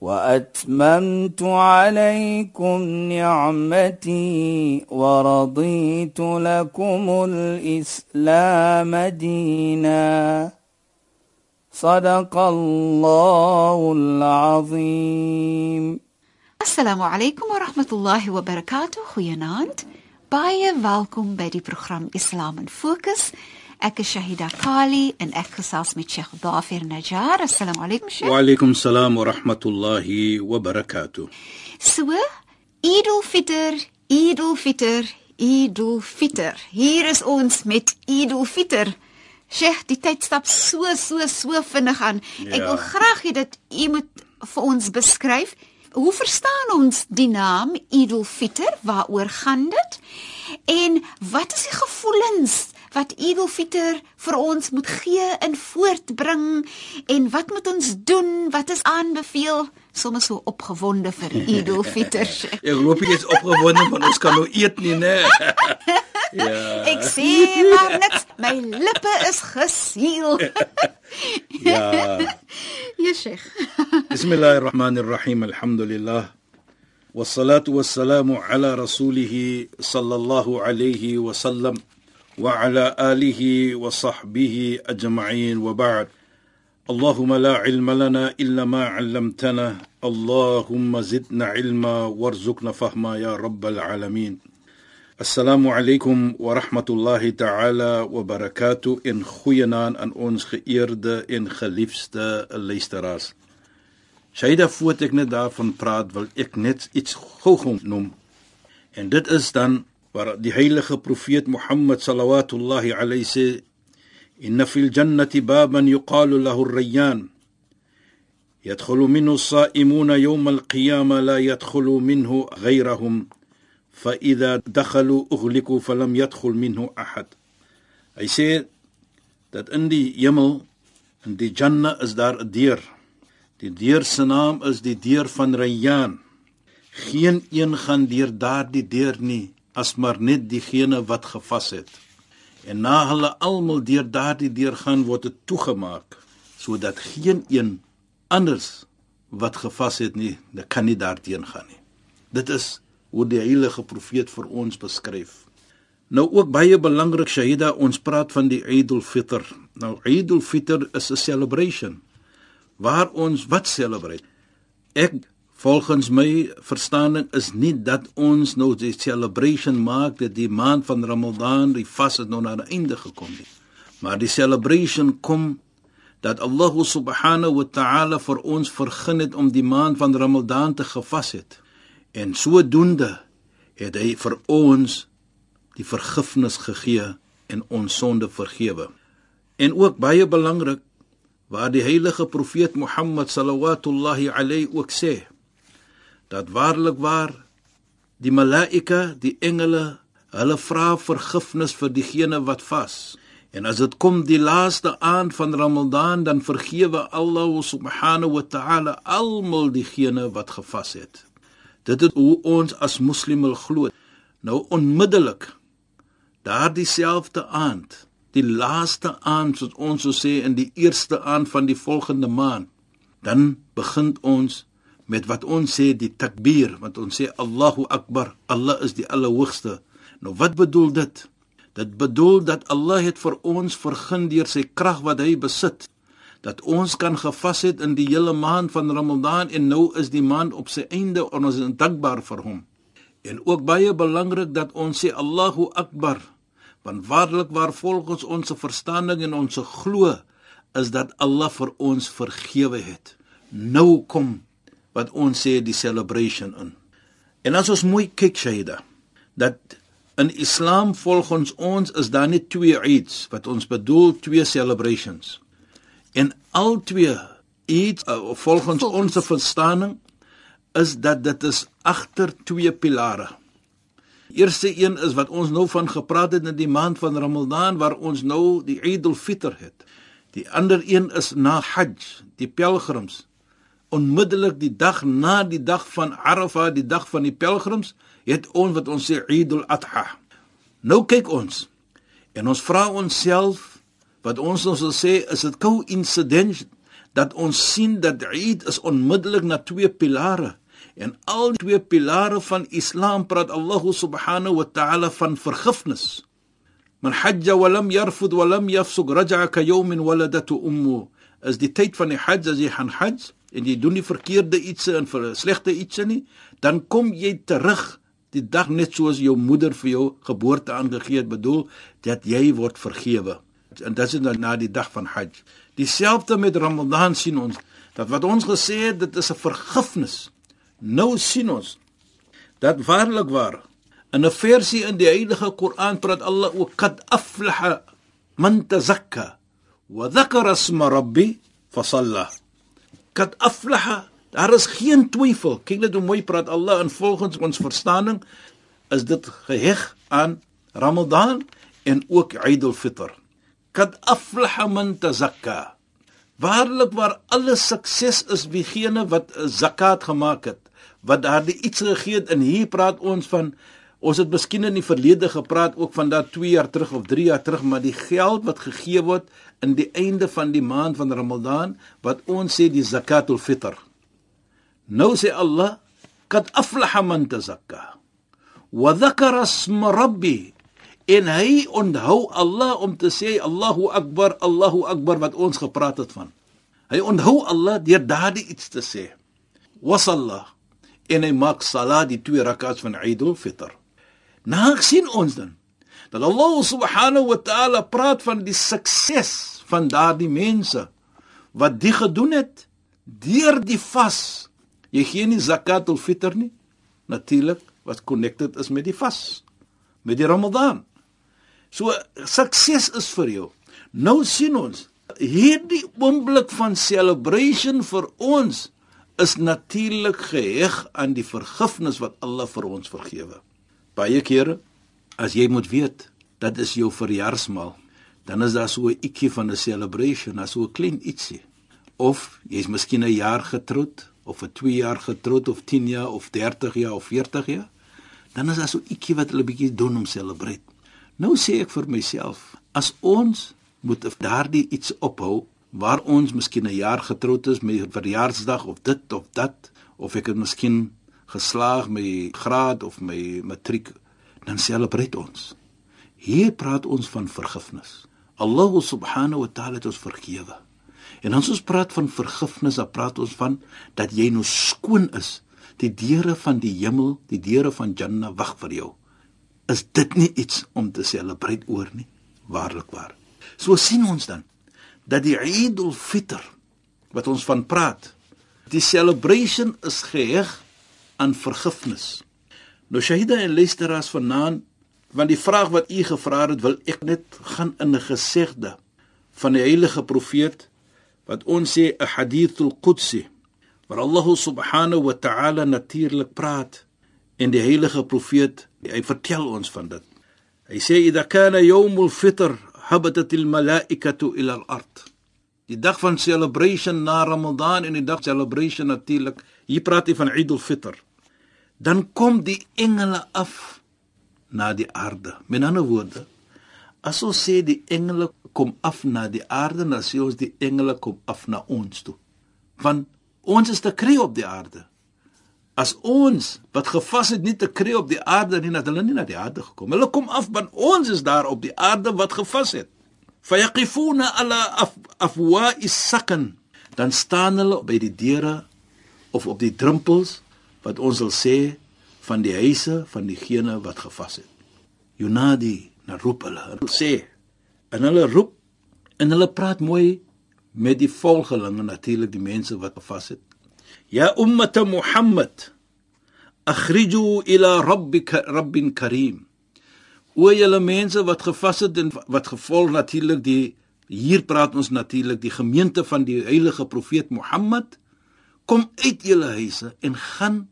وأتممت عليكم نعمتي ورضيت لكم الإسلام دينا. صدق الله العظيم. السلام عليكم ورحمة الله وبركاته. خيانات باي فالكم بدي برنامج إسلام فوكس Ek is Shahida Kali en ek gesels met Sheikh Dafir Najjar. Assalamu alaykum Sheikh. Wa alaykum salaam wa rahmatullahi wa barakatuh. So, Eid al-Fitr, Eid al-Fitr, Eid al-Fitr. Hier is ons met Eid al-Fitr. Sheikh, die tyd stap so so so vinnig aan. Ja. Ek wil graag hê dat u moet vir ons beskryf Hoe verstaan ons die naam Eid al-Fitr? Waaroor gaan dit? En wat is die gevoelens wat Eid al-Fitr vir ons moet gee en voortbring en wat moet ons doen? Wat is aanbeveel? Sommige so opgewonde vir Eid al-Fitr. Ek hoop jy is opgewonde want ons kan nou eet nie, né? ja. Ek sê maar niks. My lippe is gesiel. ja. Ja, Sheikh. Bismillahirrahmanirrahim. Alhamdulillah. والصلاه والسلام على رسوله صلى الله عليه وسلم وعلى اله وصحبه اجمعين وبعد اللهم لا علم لنا الا ما علمتنا اللهم زدنا علما وارزقنا فهما يا رب العالمين Assalamu alaykum wa rahmatullahi ta'ala wa barakatuh in goeienaand aan ons geëerde en geliefde luisteraars. Shaida voet ek net daarvan praat wil ek net iets gou-gou noem. En dit is dan waar die heilige profeet Mohammed sallallahu alayhi sê inna fil jannati baban yuqalu lahu ar-rayyan yadkhulu minhu as-sa'imuna yawm al-qiyamah la yadkhulu minhu ghayrahum فاذا دخلوا اغلقوا فلم يدخل منه احد hy sê dat in die hemel in die janna is daar 'n deur die deur se naam is die deur van Rayyan geen een gaan deur daardie deur nie as maar net diegene wat gevas het en na hulle almal deur daardie deur gaan word dit toegemaak sodat geen een anders wat gevas het nie kan nie daarteen gaan nie dit is hoe die heilige profeet vir ons beskryf. Nou ook baie belangrik Shahida, ons praat van die Eid al-Fitr. Nou Eid al-Fitr is 'n celebration waar ons wat celebrate. Ek volgens my verstaaning is nie dat ons nou die celebration maak dat die maand van Ramadan, die vas het nou na 'n einde gekom nie. Maar die celebration kom dat Allah subhanahu wa ta'ala vir ons vergun het om die maand van Ramadan te gevas het. En sodoende het hy vir ons die vergifnis gegee en ons sonde vergewe. En ook baie belangrik waar die heilige profeet Mohammed sallallahu alayhi ook sê dat waarlik waar die malaika, die engele, hulle vra vergifnis vir diegene wat vas. En as dit kom die laaste aand van Ramadan, dan vergewe Allah subhanahu wa ta'ala almal diegene wat gevas het. Dit is hoe ons as moslimme glo. Nou onmiddellik daardie selfde aand, die laaste aand soos ons sou sê in die eerste aand van die volgende maand, dan begin ons met wat ons sê die takbir, want ons sê Allahu Akbar, Allah is die allerhoogste. Nou wat bedoel dit? Dit bedoel dat Allah het vir ons vergun deur sy krag wat hy besit dat ons kan gevas het in die hele maand van Ramadan en nou is die maand op sy einde en ons is dankbaar vir hom. En ook baie belangrik dat ons sê Allahu Akbar, want waarlik waar volgens ons verstaaning en ons glo is dat Allah vir ons vergewe het. Nou kom wat ons sê die celebration in. En as ons mooi kyk Shaida, dat in Islam volgens ons is daar net twee Eids wat ons bedoel twee celebrations. En al twee iets uh, volgens ons verstaaning is dat dit is agter twee pilare. Eerste een is wat ons nou van gepraat het in die maand van Ramadan waar ons nou die Eid al-Fitr het. Die ander een is na Hajj, die pelgrims. Onmiddellik die dag na die dag van Arafah, die dag van die pelgrims, het ons wat ons sê Eid al-Adha. Nou kyk ons en ons vra onsself wat ons ons wil sê is dit co-incident dat ons sien dat Eid is onmiddellik na twee pilare en al die twee pilare van Islam praat Allah subhanahu wa ta'ala van vergifnis. Man hajja wa lam yarfud wa lam yafsuk raj'a ka yawmin waladatu ummu. As die tyd van die hajj as jy gaan hajj en jy doen die verkeerde ietsie en vir slegte ietsie nie, dan kom jy terug die dag net soos jou moeder vir jou geboorte aangegee het, bedoel dat jy word vergewe. En dit is na die dag van hajj. Dieselfde met Ramadan sien ons dat wat ons gesê het, dit is 'n vergifnis. Nou sien ons dat waarlik waar In 'n versie in die Heilige Koran praat Allah ook kad aflaha man tazakka wa dhakara isma rabbi fa Kad aflaha, daar is geen twyfel. Kyk net hoe mooi praat Allah en volgens ons verstaaning is dit geheg aan Ramadan en ook Eid al-Fitr. Kad aflaha man tazakka. Waarlik waar alle sukses is wiegene wat zakat gemaak het, wat daardie iets gegee het en hier praat ons van Ons het miskien in die verlede gepraat ook van dat 2 jaar terug of 3 jaar terug, maar die geld wat gegee word in die einde van die maand van Ramadan, wat ons sê die zakatul fitr. Nou sê Allah, "Kad aflaha man tazakka wa dhakara isma rabbi." En hy onthou Allah om te sê Allahu Akbar, Allahu Akbar wat ons gepraat het van. Hy onthou Allah deur daardie iets te sê. Wasalla en hy maak salat die twee rakats van Eid al-Fitr. Nou sien ons dan dat Allah subhanahu wa ta'ala praat van die sukses van daardie mense wat dit gedoen het deur die vas. Jy gee nie zakat of fitr nie. Natuurlik wat connected is met die vas, met die Ramadan. So sukses is vir jou. Nou sien ons hierdie oomblik van celebration vir ons is natuurlik geheg aan die vergifnis wat Allah vir ons vergewe baie kere as jy moet weet dat is jou verjaarsmaal dan is daar so 'n ietjie van 'n celebration as so 'n klein ietsie. Of jy's miskien 'n jaar getroud of 'n 2 jaar getroud of 10 jaar of 30 jaar of 40 jaar dan is daar so ietjie wat hulle bietjie doen om celebrate nou sê ek vir myself as ons moet daardie iets ophou waar ons miskien 'n jaar getroud is met verjaarsdag of dit of dat of ek het miskien geslaag my graad of my matriek, dan celebrate ons. Hier praat ons van vergifnis. Allah subhanahu wa ta'ala het ons vergewe. En as ons praat van vergifnis, dan praat ons van dat jy nou skoon is. Die deure van die hemel, die deure van Jannah wag vir jou. Is dit nie iets om te celebrate oor nie? Waarlik waar. So sien ons dan dat die Eid al-Fitr wat ons van praat, die celebration is geheg aan vergifnis. Nou Shahida en luisteraars vanaand, want die vraag wat u gevra het, wil ek net gaan in 'n gesegde van die heilige profeet wat ons sê 'n hadithul qudsi waar Allah subhanahu wa ta'ala natuurlik praat en die heilige profeet hy vertel ons van dit. Hy sê idha kana yawmul fitr habatat al malaikatu ila al ard. Die dag van celebration na Ramadan en die dag celebration natuurlik. Hier praat hy van Eid al-Fitr dan kom die engele af na die aarde. Met ander woorde, as ons sê die engele kom af na die aarde, dan sê ons die engele kom af na ons toe. Want ons is te kry op die aarde. As ons wat gevas het nie te kry op die aarde nie, dat hulle nie na die aarde gekom. Hulle kom af want ons is daar op die aarde wat gevas het. Fayaqifuna ala af, afwa'i sakan. Dan staan hulle by die deure of op die drempels wat ons wil sê van die huise van diegene wat gevas het. Yunadi, na roep hulle, hulle sê en hulle roep en hulle praat mooi met die volgelinge natuurlik die mense wat gevas het. Ya ummat Muhammad akhriju ila rabbika rabbin karim. O julle mense wat gevas het en wat gevolg natuurlik die hier praat ons natuurlik die gemeente van die heilige profeet Mohammed kom uit julle huise en gaan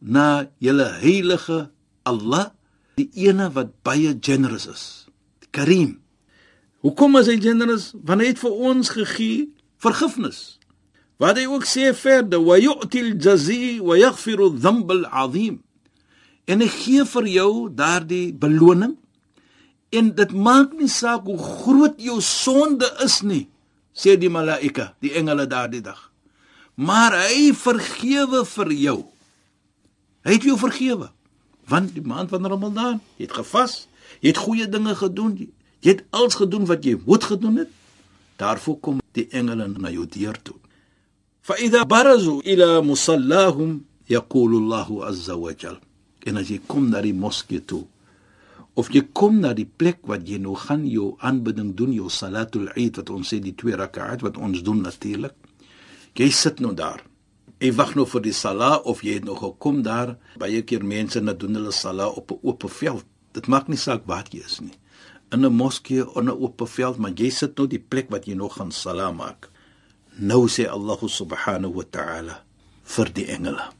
na julle heilige Allah, die ene wat baie generous is. Karim. Hoekom is hy generous? Want hy het vir ons gegee vergifnis. Wat hy ook sê verder, wa yu'til jazi wa yaghfiru dhanb al-'azim. En hy gee vir jou daardie beloning en dit maak nie saak hoe groot jou sonde is nie, sê die malaika, die engele daardie dag. Maar hy vergewe vir jou. Hy het jou vergewe. Want die maand van Ramadan, jy het gevas, jy het goeie dinge gedoen, jy het alles gedoen wat jy moet gedoen het. Daarvoor kom die engele na jou deur toe. Fa idha barazu ila musallahum yaqulu Allahu azza wa jalla. En as jy kom na die moskee toe of jy kom na die plek wat jy nou gaan jou aanbidding doen, jou salatul Eid wat ons sê die twee rakaat wat ons doen natuurlik. Jy sit nou daar Ek wag nou vir die sala of jy het nog gekom daar. Baie keer mense net doen hulle sala op 'n oop veld. Dit maak nie saak waar jy is nie. In 'n moskee of 'n oop veld, maar jy sit nou die plek wat jy nog gaan sala maak. Nou sê Allah subhanahu wa ta'ala vir die engele.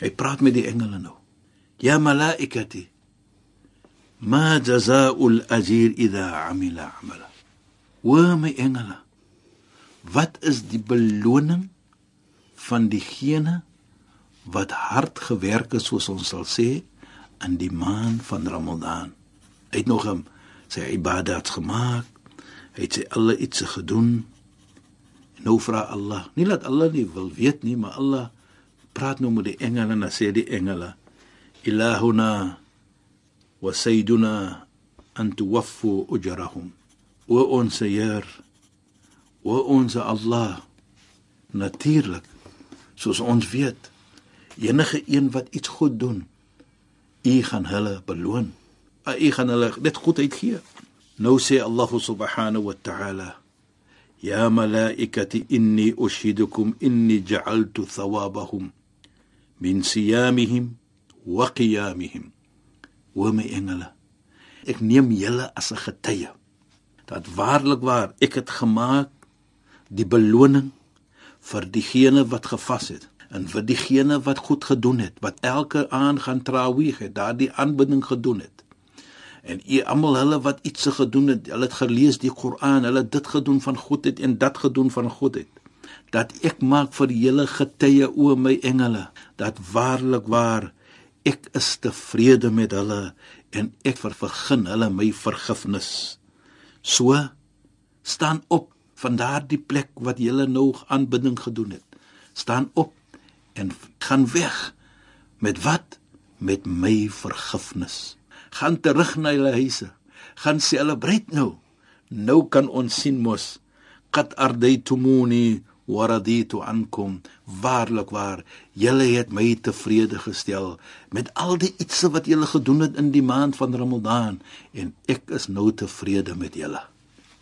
Hy praat met die engele nou. Ya malaikati ma jazaa'ul ajir idha amila amala. Wa my engele. Wat is die beloning van diegene wat hard gewerk het soos ons sal sê in die maand van Ramadan. Hy het nog hom sy ibadat gemaak. Hy het sy alle iets gedoen. En nou vra Allah, nie laat Allah nie wil weet nie, maar Allah praat nou met die engele en sê die engele: Ilahuna wa sayyiduna an tuwaffu ujrahum. O ons Heer, o ons Allah, natuurlik soos ons weet enige een wat iets goed doen u gaan hulle beloon. U gaan hulle dit goedheid gee. Nou sê Allah subhanahu wa ta'ala ya malaikati inni ushidukum inni ja'altu thawabahum min siyamihim wa qiyamihim. Wa my engele ek neem julle as 'n getuie. Dat waarlik waar ek het gemaak die beloning vir diegene wat gevas het en vir diegene wat goed gedoen het, wat elke aand gaan traweeg het, daardie aanbidding gedoen het. En u almal hulle wat iets gedoen het, hulle het gelees die Koran, hulle het dit gedoen van goedheid en dat gedoen van goedheid. Dat ek maak vir julle getuie o my engele, dat waarlik waar ek is tevrede met hulle en ek vergun hulle my vergifnis. So staan op van daardie plek wat jy nog aanbidding gedoen het. Staan op en gaan weg met wat? Met my vergifnis. Gaan terug na julle huise. Gaan celebrate nou. Nou kan ons sien mos qad ardaytumuni wa raditu ankum waarlik waar julle het my tevrede gestel met al die ietsie wat julle gedoen het in die maand van Ramadan en ek is nou tevrede met julle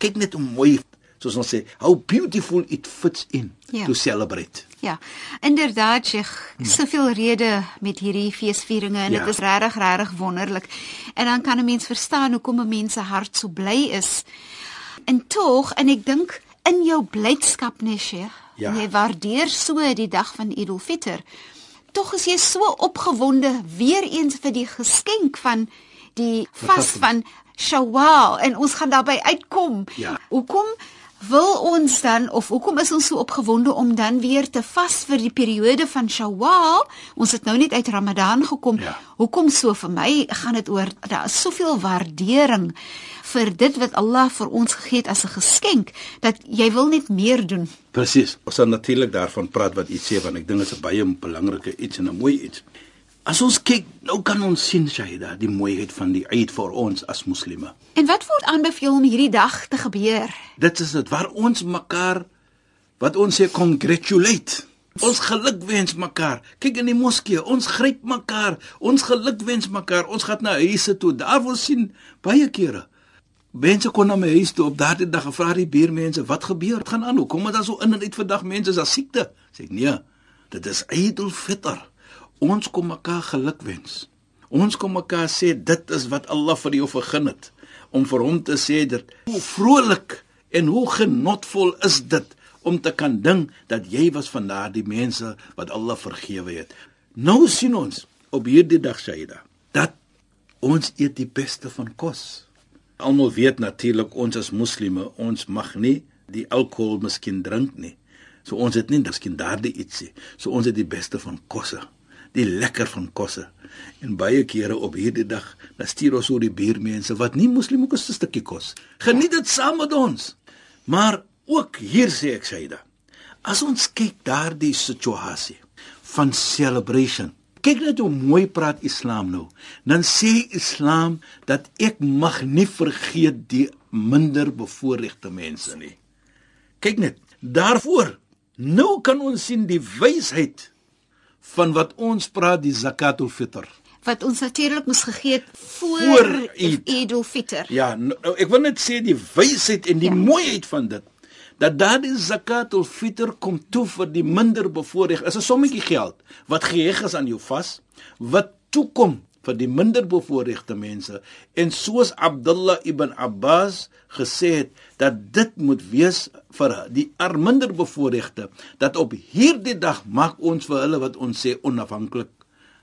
kyk net hoe mooi soos ons sê, how beautiful it fits in ja. to celebrate. Ja. Inderdaad, Sheikh, soveel rede met hierdie feesvieringe en dit ja. is regtig regtig wonderlik. En dan kan 'n mens verstaan hoekom 'n mens se hart so bly is. En tog, en ek dink in jou blydskap, nee, Sheikh, ja. jy waardeer so die dag van Eid al-Fitr. Tog is jy so opgewonde weer eens vir die geskenk van die vas van Shawwal en ons gaan daarby uitkom. Ja. Hoekom wil ons dan of hoekom is ons so opgewonde om dan weer te vas vir die periode van Shawwal? Ons het nou net uit Ramadan gekom. Ja. Hoekom so vir my gaan dit oor daar is soveel waardering vir dit wat Allah vir ons gegee het as 'n geskenk dat jy wil net meer doen. Presies. Ons sal natuurlik daarvan praat wat u sê want ek dink dit is 'n baie belangrike iets en 'n mooi iets. As ons kyk, nou kan ons sien Shaida, die mooiheid van die Eid vir ons as moslime. En wat word aanbeveel om hierdie dag te gebeur? Dit is dit waar ons mekaar wat ons sê congratulate. Ons gelukwens mekaar. Kyk in die moskee, ons gryp mekaar, ons gelukwens mekaar. Ons gaan na huise toe. Daar wil sien baie kere. Mense kom na my huis toe op daardie dag en vra die buurmense, "Wat gebeur? Wat gaan aan? Hoekom is daar so in en uit vandag mense is daar siekte?" Sê ek, "Nee, dit is Eid al-Fitr." Ons kom mekaar gelukwens. Ons kom mekaar sê dit is wat Allah vir jou vergun het om vir hom te sê dat hoe vrolik en hoe genotvol is dit om te kan dink dat jy was van daardie mense wat Allah vergewe het. Nou sien ons op hierdie dag Shaida dat ons eet die beste van kos. Almal weet natuurlik ons as moslimme, ons mag nie die alkohol miskien drink nie. So ons het nie miskien daardie ietsie. So ons het die beste van kosse die lekker van kosse. En baie kere op hierdie dag, dan stuur ons oor die buurmense wat nie moslim ook 'n stukkie kos. Geniet dit saam met ons. Maar ook hier sê ek Saida, as ons kyk daardie situasie van celebration. Kyk net hoe mooi praat Islam nou. Dan sê Islam dat ek mag nie vergeet die minder bevoorregte mense nie. Kyk net, daarvoor nou kan ons sien die wysheid van wat ons praat die zakatul fitr wat ons natuurlik moes gegee het voor, voor Eid al Fitr. Ja, nou, ek wil net sê die wysheid en die ja. mooiheid van dit dat daardie zakatul fitr kom toe vir die minder bevoorreg. Is 'n sommetjie geld wat geheg is aan jou vas wat toe kom vir die minder bevoorregte mense. En soos Abdullah ibn Abbas gesê het dat dit moet wees vir die arminder bevoorregte dat op hierdie dag maak ons vir hulle wat ons sê onafhanklik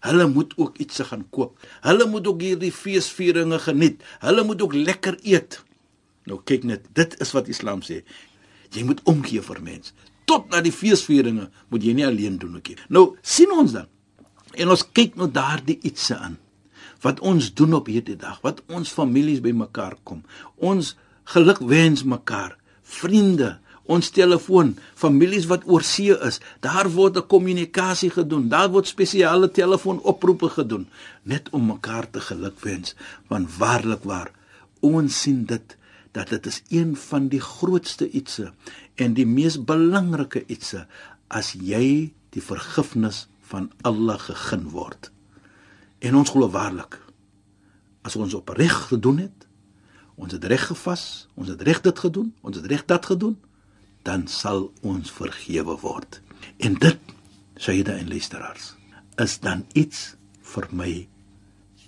hulle moet ook iets se gaan koop hulle moet ook hierdie feesvieringe geniet. Hulle moet ook lekker eet. Nou kyk net dit is wat Islam sê. Jy moet omgee vir mens. Tot na die feesvieringe moet jy nie alleen doen ook nie nou sien ons dan. En ons kyk nou daardie ietsie aan wat ons doen op hierdie dag, wat ons families bymekaar kom. Ons gelukwens mekaar, vriende, ons telefoon, families wat oor see is, daar word 'n kommunikasie gedoen. Daar word spesiale telefoonoproepe gedoen net om mekaar te gelukwens, want waarlik waar ons sien dit dat dit is een van die grootste ietsie en die mees belangrike ietsie as jy die vergifnis van Allah gegeen word. En ons glo waarlik as ons op reg gedoen het, ons het reg gevas, ons het reg dit gedoen, ons het reg dat gedoen, dan sal ons vergewe word. En dit, Sayyida en luisteraars, is dan iets vir my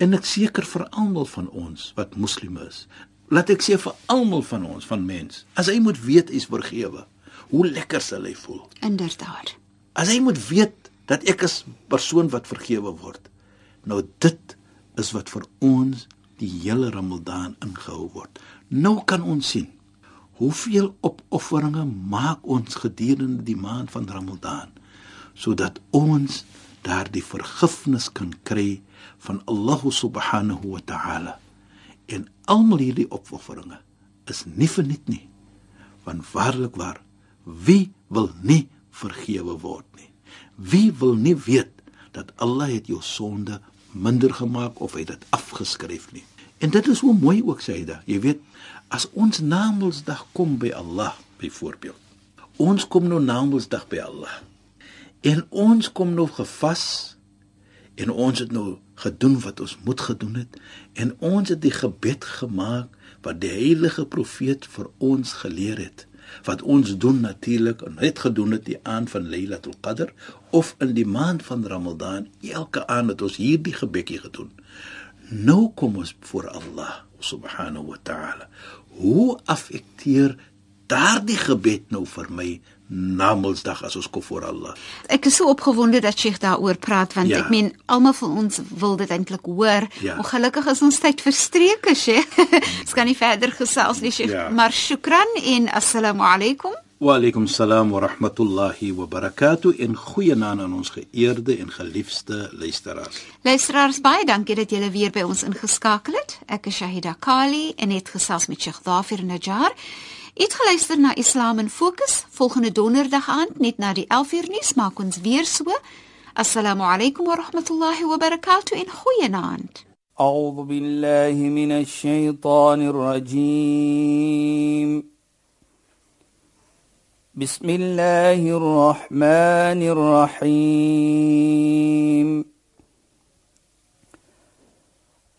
en ek seker vir almal van ons wat moslime is. Laat ek sê vir almal van ons van mens, as hy moet weet is vergewe, hoe lekker sal hy voel. Inderdaad. As hy moet weet dat ek is persoon wat vergewe word, Nou dit is wat vir ons die hele Ramadan ingehou word. Nou kan ons sien hoeveel opofferinge maak ons gedurende die maand van Ramadan sodat ons daardie vergifnis kan kry van Allah subhanahu wa ta'ala. En almal hierdie opofferinge is nie verniet nie. Want waarlik waar, wie wil nie vergewe word nie? Wie wil nie weet dat Allah het jou sonde minder gemaak of hy dit afgeskryf nie. En dit is hoe mooi ook sê hy da. Jy weet, as ons Namedsdag kom by Allah, byvoorbeeld. Ons kom nou Namedsdag by Allah. En ons kom nou gevas en ons het nou gedoen wat ons moet gedoen het en ons het die gebed gemaak wat die heilige profeet vir ons geleer het wat ons doen natuurlik en het gedoen het die aand van Lailatul Qadr of in die maand van Ramadan elke aand het ons hierdie gebedjie gedoen. Nou kom ons voor Allah subhanahu wa ta'ala. Hoe affekteer daardie gebed nou vir my Namedsdag as ons kom voor Allah. Ek is so opgewonde dat Sheikh daaroor praat want ja. ek meen almal van ons wil dit eintlik hoor. Ja. Ongelukkig is ons tyd verstreek, Sheikh. Ons kan nie verder gesels nie, Sheikh. Ja. Maar shukran en assalamu alaykum. Wa alaykum salaam wa rahmatullahi wa barakatuh in goeie naam aan ons geëerde en geliefde luisteraars. Luisteraars, baie dankie dat julle weer by ons ingeskakel het. Ek is Shahida Kali en het gesels met Sheikh Dafir Najjar. Het geluister na Islam in Fokus. Volgende donderdag aand net na die 11uur nuus maak ons weer so. Assalamu alaykum wa rahmatullahi wa barakatuh in goeienaand. أعوذ بالله من الشيطان الرجيم بسم الله الرحمن الرحيم